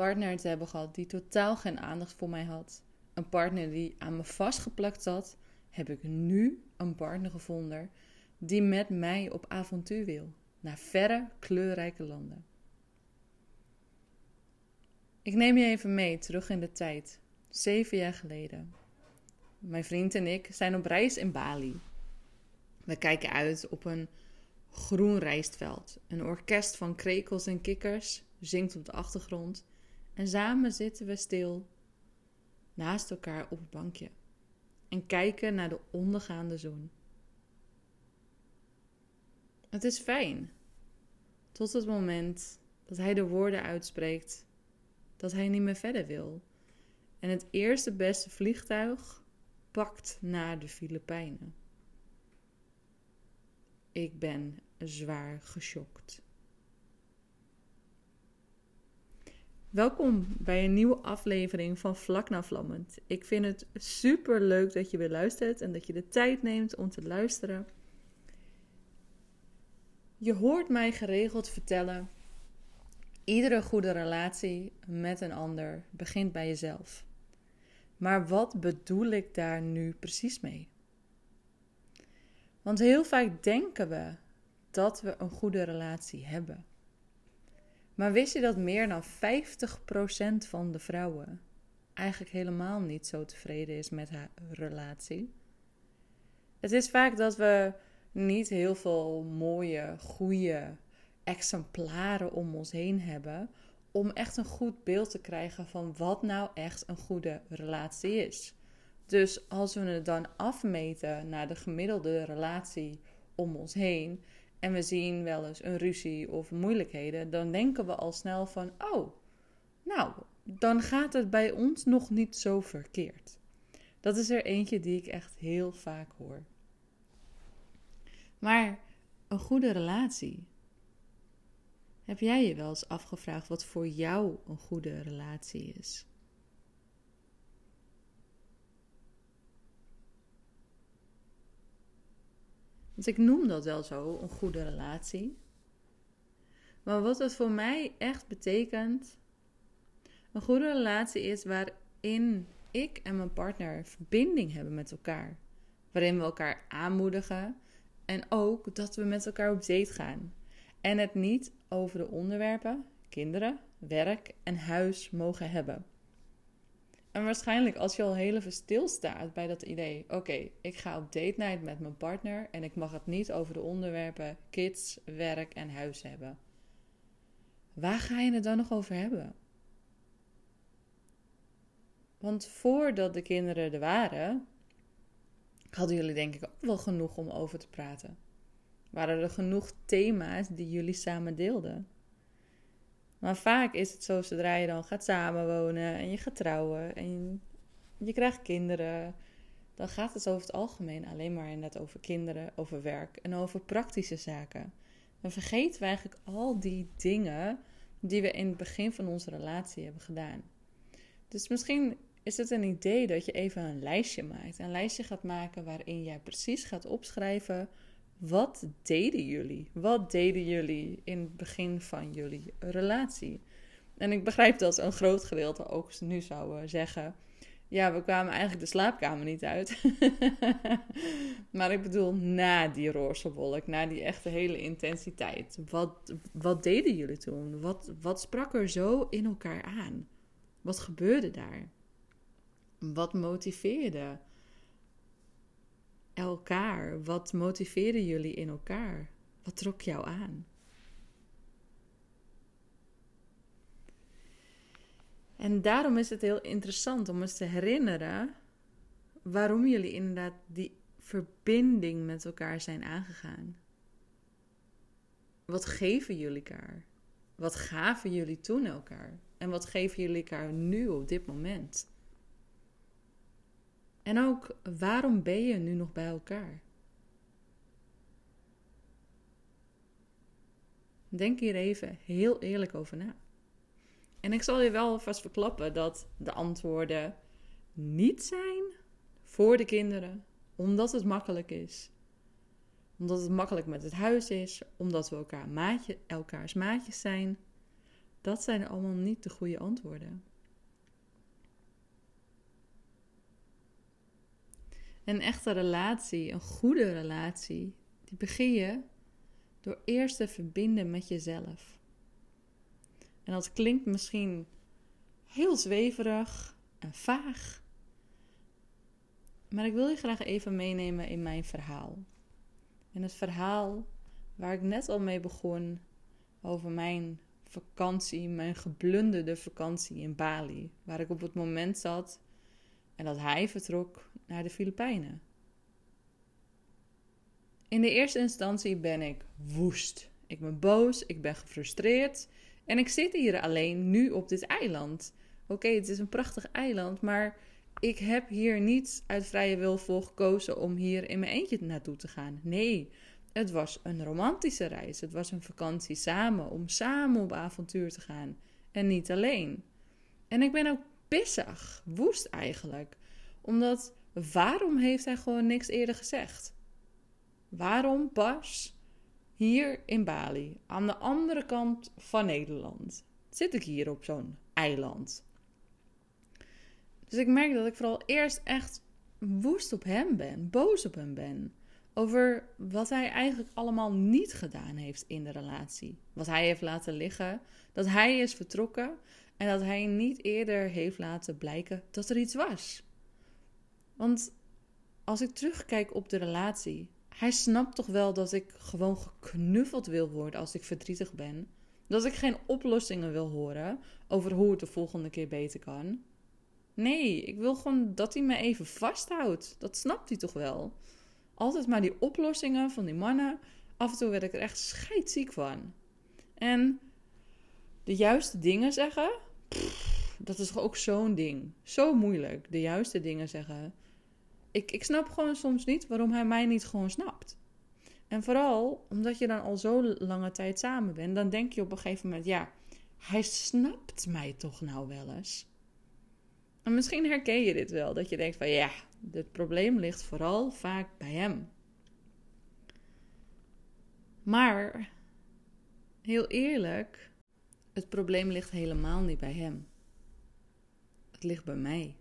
partner te hebben gehad die totaal geen aandacht voor mij had. Een partner die aan me vastgeplakt zat, heb ik nu een partner gevonden die met mij op avontuur wil. Naar verre, kleurrijke landen. Ik neem je even mee terug in de tijd. Zeven jaar geleden. Mijn vriend en ik zijn op reis in Bali. We kijken uit op een groen rijstveld. Een orkest van krekels en kikkers zingt op de achtergrond. En samen zitten we stil naast elkaar op het bankje en kijken naar de ondergaande zon. Het is fijn. Tot het moment dat hij de woorden uitspreekt dat hij niet meer verder wil. En het eerste beste vliegtuig pakt naar de Filipijnen. Ik ben zwaar geschokt. Welkom bij een nieuwe aflevering van Vlak na Vlammend. Ik vind het super leuk dat je weer luistert en dat je de tijd neemt om te luisteren. Je hoort mij geregeld vertellen: iedere goede relatie met een ander begint bij jezelf. Maar wat bedoel ik daar nu precies mee? Want heel vaak denken we dat we een goede relatie hebben. Maar wist je dat meer dan 50% van de vrouwen eigenlijk helemaal niet zo tevreden is met haar relatie? Het is vaak dat we niet heel veel mooie, goede exemplaren om ons heen hebben om echt een goed beeld te krijgen van wat nou echt een goede relatie is. Dus als we het dan afmeten naar de gemiddelde relatie om ons heen en we zien wel eens een ruzie of moeilijkheden, dan denken we al snel van: oh, nou, dan gaat het bij ons nog niet zo verkeerd. Dat is er eentje die ik echt heel vaak hoor. Maar een goede relatie. Heb jij je wel eens afgevraagd wat voor jou een goede relatie is? Want ik noem dat wel zo, een goede relatie. Maar wat het voor mij echt betekent, een goede relatie is waarin ik en mijn partner verbinding hebben met elkaar. Waarin we elkaar aanmoedigen en ook dat we met elkaar op date gaan. En het niet over de onderwerpen kinderen, werk en huis mogen hebben. En waarschijnlijk als je al heel even stilstaat bij dat idee: oké, ik ga op date night met mijn partner en ik mag het niet over de onderwerpen kids, werk en huis hebben. Waar ga je het dan nog over hebben? Want voordat de kinderen er waren, hadden jullie denk ik ook wel genoeg om over te praten. Waren er genoeg thema's die jullie samen deelden? Maar vaak is het zo, zodra je dan gaat samenwonen en je gaat trouwen en je, krijgt kinderen, dan gaat het over het algemeen alleen maar net over kinderen, over werk en over praktische zaken. Dan vergeten we eigenlijk al die dingen die we in het begin van onze relatie hebben gedaan. Dus misschien is het een idee dat je even een lijstje maakt. Een lijstje gaat maken waarin jij precies gaat opschrijven wat deden jullie? Wat deden jullie in het begin van jullie relatie? En ik begrijp dat een groot gedeelte ook nu zou zeggen: Ja, we kwamen eigenlijk de slaapkamer niet uit. maar ik bedoel, na die roze wolk, na die echte hele intensiteit. Wat, wat deden jullie toen? Wat, wat sprak er zo in elkaar aan? Wat gebeurde daar? Wat motiveerde? Elkaar? Wat motiveerden jullie in elkaar? Wat trok jou aan? En daarom is het heel interessant om eens te herinneren waarom jullie inderdaad die verbinding met elkaar zijn aangegaan. Wat geven jullie elkaar? Wat gaven jullie toen elkaar? En wat geven jullie elkaar nu op dit moment? En ook waarom ben je nu nog bij elkaar? Denk hier even heel eerlijk over na. En ik zal je wel vast verklappen dat de antwoorden niet zijn voor de kinderen, omdat het makkelijk is. Omdat het makkelijk met het huis is, omdat we elkaar maatje, elkaars maatjes zijn. Dat zijn allemaal niet de goede antwoorden. Een echte relatie, een goede relatie, die begin je door eerst te verbinden met jezelf. En dat klinkt misschien heel zweverig en vaag. Maar ik wil je graag even meenemen in mijn verhaal. En het verhaal waar ik net al mee begon over mijn vakantie, mijn geblunderde vakantie in Bali, waar ik op het moment zat en dat hij vertrok naar de Filipijnen. In de eerste instantie ben ik woest. Ik ben boos, ik ben gefrustreerd en ik zit hier alleen nu op dit eiland. Oké, het is een prachtig eiland, maar ik heb hier niet uit vrije wil voor gekozen om hier in mijn eentje naartoe te gaan. Nee, het was een romantische reis. Het was een vakantie samen, om samen op avontuur te gaan. En niet alleen. En ik ben ook pissig, woest eigenlijk. Omdat, waarom heeft hij gewoon niks eerder gezegd? Waarom pas hier in Bali, aan de andere kant van Nederland, zit ik hier op zo'n eiland? Dus ik merk dat ik vooral eerst echt woest op hem ben, boos op hem ben. Over wat hij eigenlijk allemaal niet gedaan heeft in de relatie. Wat hij heeft laten liggen, dat hij is vertrokken en dat hij niet eerder heeft laten blijken dat er iets was. Want als ik terugkijk op de relatie, hij snapt toch wel dat ik gewoon geknuffeld wil worden als ik verdrietig ben. Dat ik geen oplossingen wil horen over hoe het de volgende keer beter kan. Nee, ik wil gewoon dat hij me even vasthoudt. Dat snapt hij toch wel? Altijd maar die oplossingen van die mannen. Af en toe werd ik er echt scheidziek van. En de juiste dingen zeggen, dat is ook zo'n ding. Zo moeilijk, de juiste dingen zeggen. Ik, ik snap gewoon soms niet waarom hij mij niet gewoon snapt. En vooral omdat je dan al zo lange tijd samen bent, dan denk je op een gegeven moment, ja, hij snapt mij toch nou wel eens. En misschien herken je dit wel, dat je denkt van ja, het probleem ligt vooral vaak bij hem. Maar, heel eerlijk, het probleem ligt helemaal niet bij hem. Het ligt bij mij.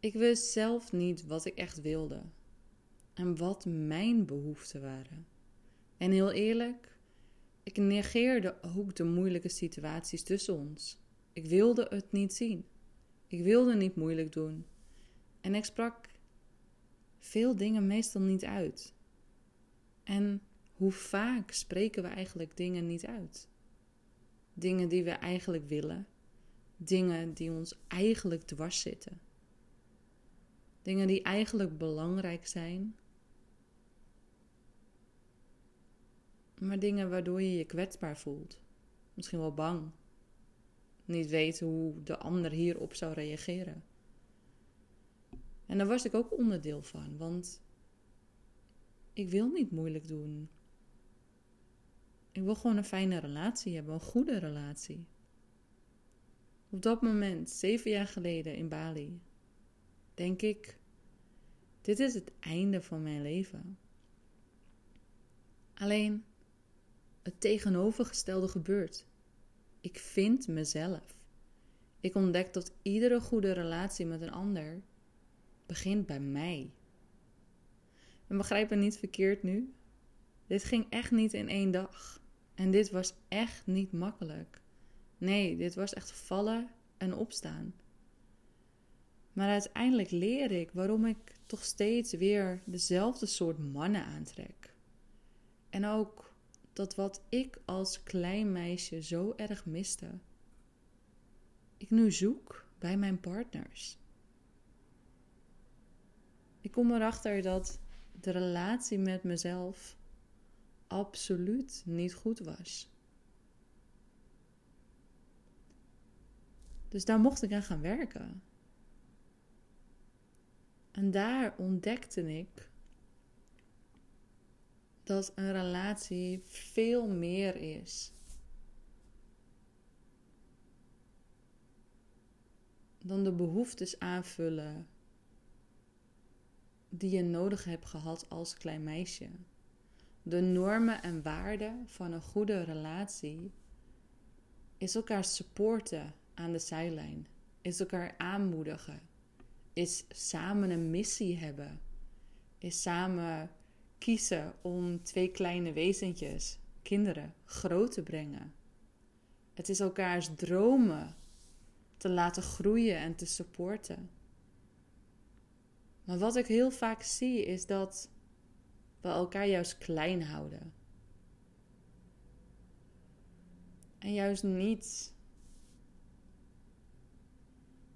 Ik wist zelf niet wat ik echt wilde en wat mijn behoeften waren. En heel eerlijk, ik negeerde ook de moeilijke situaties tussen ons. Ik wilde het niet zien. Ik wilde niet moeilijk doen. En ik sprak veel dingen meestal niet uit. En hoe vaak spreken we eigenlijk dingen niet uit? Dingen die we eigenlijk willen, dingen die ons eigenlijk dwars zitten, dingen die eigenlijk belangrijk zijn, maar dingen waardoor je je kwetsbaar voelt, misschien wel bang, niet weten hoe de ander hierop zou reageren. En daar was ik ook onderdeel van, want ik wil niet moeilijk doen. Wil gewoon een fijne relatie hebben, een goede relatie. Op dat moment, zeven jaar geleden in Bali, denk ik: dit is het einde van mijn leven. Alleen het tegenovergestelde gebeurt. Ik vind mezelf. Ik ontdek dat iedere goede relatie met een ander begint bij mij. En begrijp me niet verkeerd nu. Dit ging echt niet in één dag. En dit was echt niet makkelijk. Nee, dit was echt vallen en opstaan. Maar uiteindelijk leer ik waarom ik toch steeds weer dezelfde soort mannen aantrek. En ook dat wat ik als klein meisje zo erg miste, ik nu zoek bij mijn partners. Ik kom erachter dat de relatie met mezelf absoluut niet goed was. Dus daar mocht ik aan gaan werken. En daar ontdekte ik dat een relatie veel meer is dan de behoeftes aanvullen die je nodig hebt gehad als klein meisje. De normen en waarden van een goede relatie is elkaar supporten aan de zijlijn, is elkaar aanmoedigen, is samen een missie hebben, is samen kiezen om twee kleine wezentjes, kinderen, groot te brengen. Het is elkaars dromen te laten groeien en te supporten. Maar wat ik heel vaak zie is dat we elkaar juist klein houden. En juist niet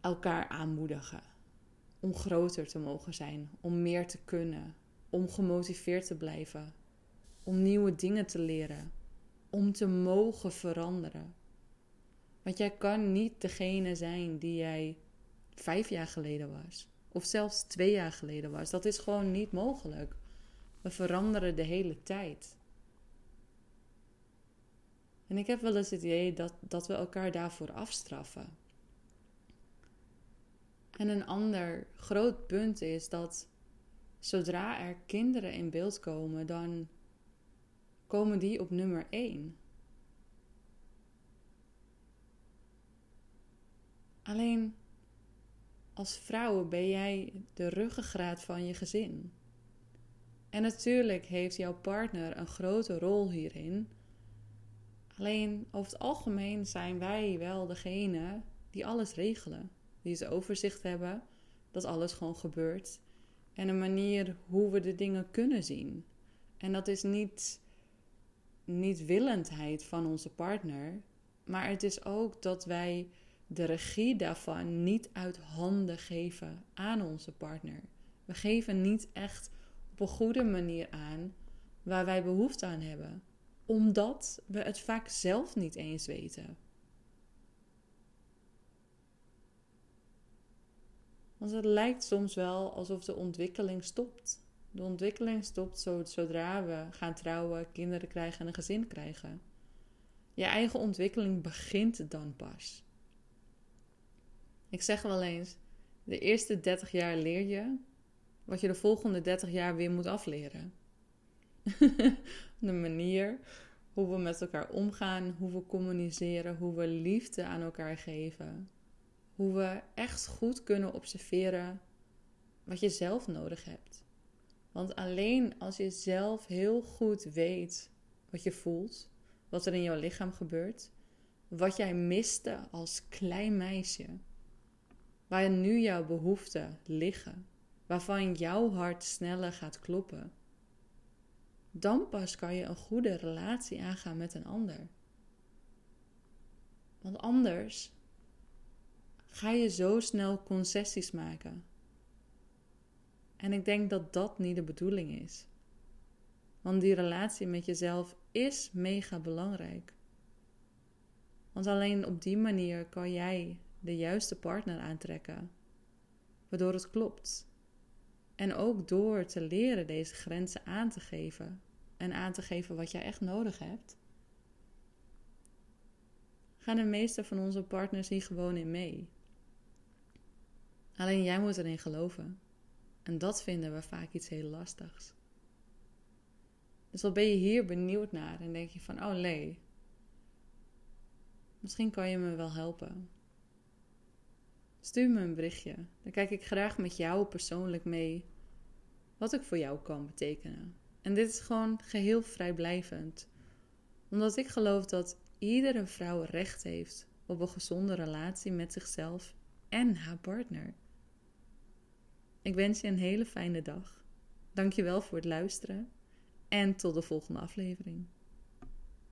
elkaar aanmoedigen om groter te mogen zijn, om meer te kunnen, om gemotiveerd te blijven, om nieuwe dingen te leren, om te mogen veranderen. Want jij kan niet degene zijn die jij vijf jaar geleden was, of zelfs twee jaar geleden was. Dat is gewoon niet mogelijk. We veranderen de hele tijd. En ik heb wel eens het idee dat, dat we elkaar daarvoor afstraffen. En een ander groot punt is dat zodra er kinderen in beeld komen, dan komen die op nummer 1. Alleen als vrouw ben jij de ruggengraat van je gezin. En natuurlijk heeft jouw partner een grote rol hierin. Alleen over het algemeen zijn wij wel degene die alles regelen. Die het overzicht hebben dat alles gewoon gebeurt. En een manier hoe we de dingen kunnen zien. En dat is niet, niet willendheid van onze partner. Maar het is ook dat wij de regie daarvan niet uit handen geven aan onze partner. We geven niet echt op een goede manier aan waar wij behoefte aan hebben, omdat we het vaak zelf niet eens weten. Want het lijkt soms wel alsof de ontwikkeling stopt. De ontwikkeling stopt zodra we gaan trouwen, kinderen krijgen en een gezin krijgen. Je eigen ontwikkeling begint dan pas. Ik zeg wel eens: de eerste 30 jaar leer je wat je de volgende 30 jaar weer moet afleren. de manier hoe we met elkaar omgaan, hoe we communiceren, hoe we liefde aan elkaar geven. Hoe we echt goed kunnen observeren wat je zelf nodig hebt. Want alleen als je zelf heel goed weet wat je voelt, wat er in jouw lichaam gebeurt, wat jij miste als klein meisje, waar nu jouw behoeften liggen, waarvan jouw hart sneller gaat kloppen, dan pas kan je een goede relatie aangaan met een ander. Want anders ga je zo snel concessies maken. En ik denk dat dat niet de bedoeling is. Want die relatie met jezelf is mega belangrijk. Want alleen op die manier kan jij de juiste partner aantrekken, waardoor het klopt. En ook door te leren deze grenzen aan te geven en aan te geven wat jij echt nodig hebt, gaan de meeste van onze partners hier gewoon in mee. Alleen jij moet erin geloven. En dat vinden we vaak iets heel lastigs. Dus wat ben je hier benieuwd naar en denk je van, oh nee, misschien kan je me wel helpen. Stuur me een berichtje. Dan kijk ik graag met jou persoonlijk mee wat ik voor jou kan betekenen. En dit is gewoon geheel vrijblijvend. Omdat ik geloof dat iedere vrouw recht heeft op een gezonde relatie met zichzelf en haar partner. Ik wens je een hele fijne dag. Dankjewel voor het luisteren en tot de volgende aflevering.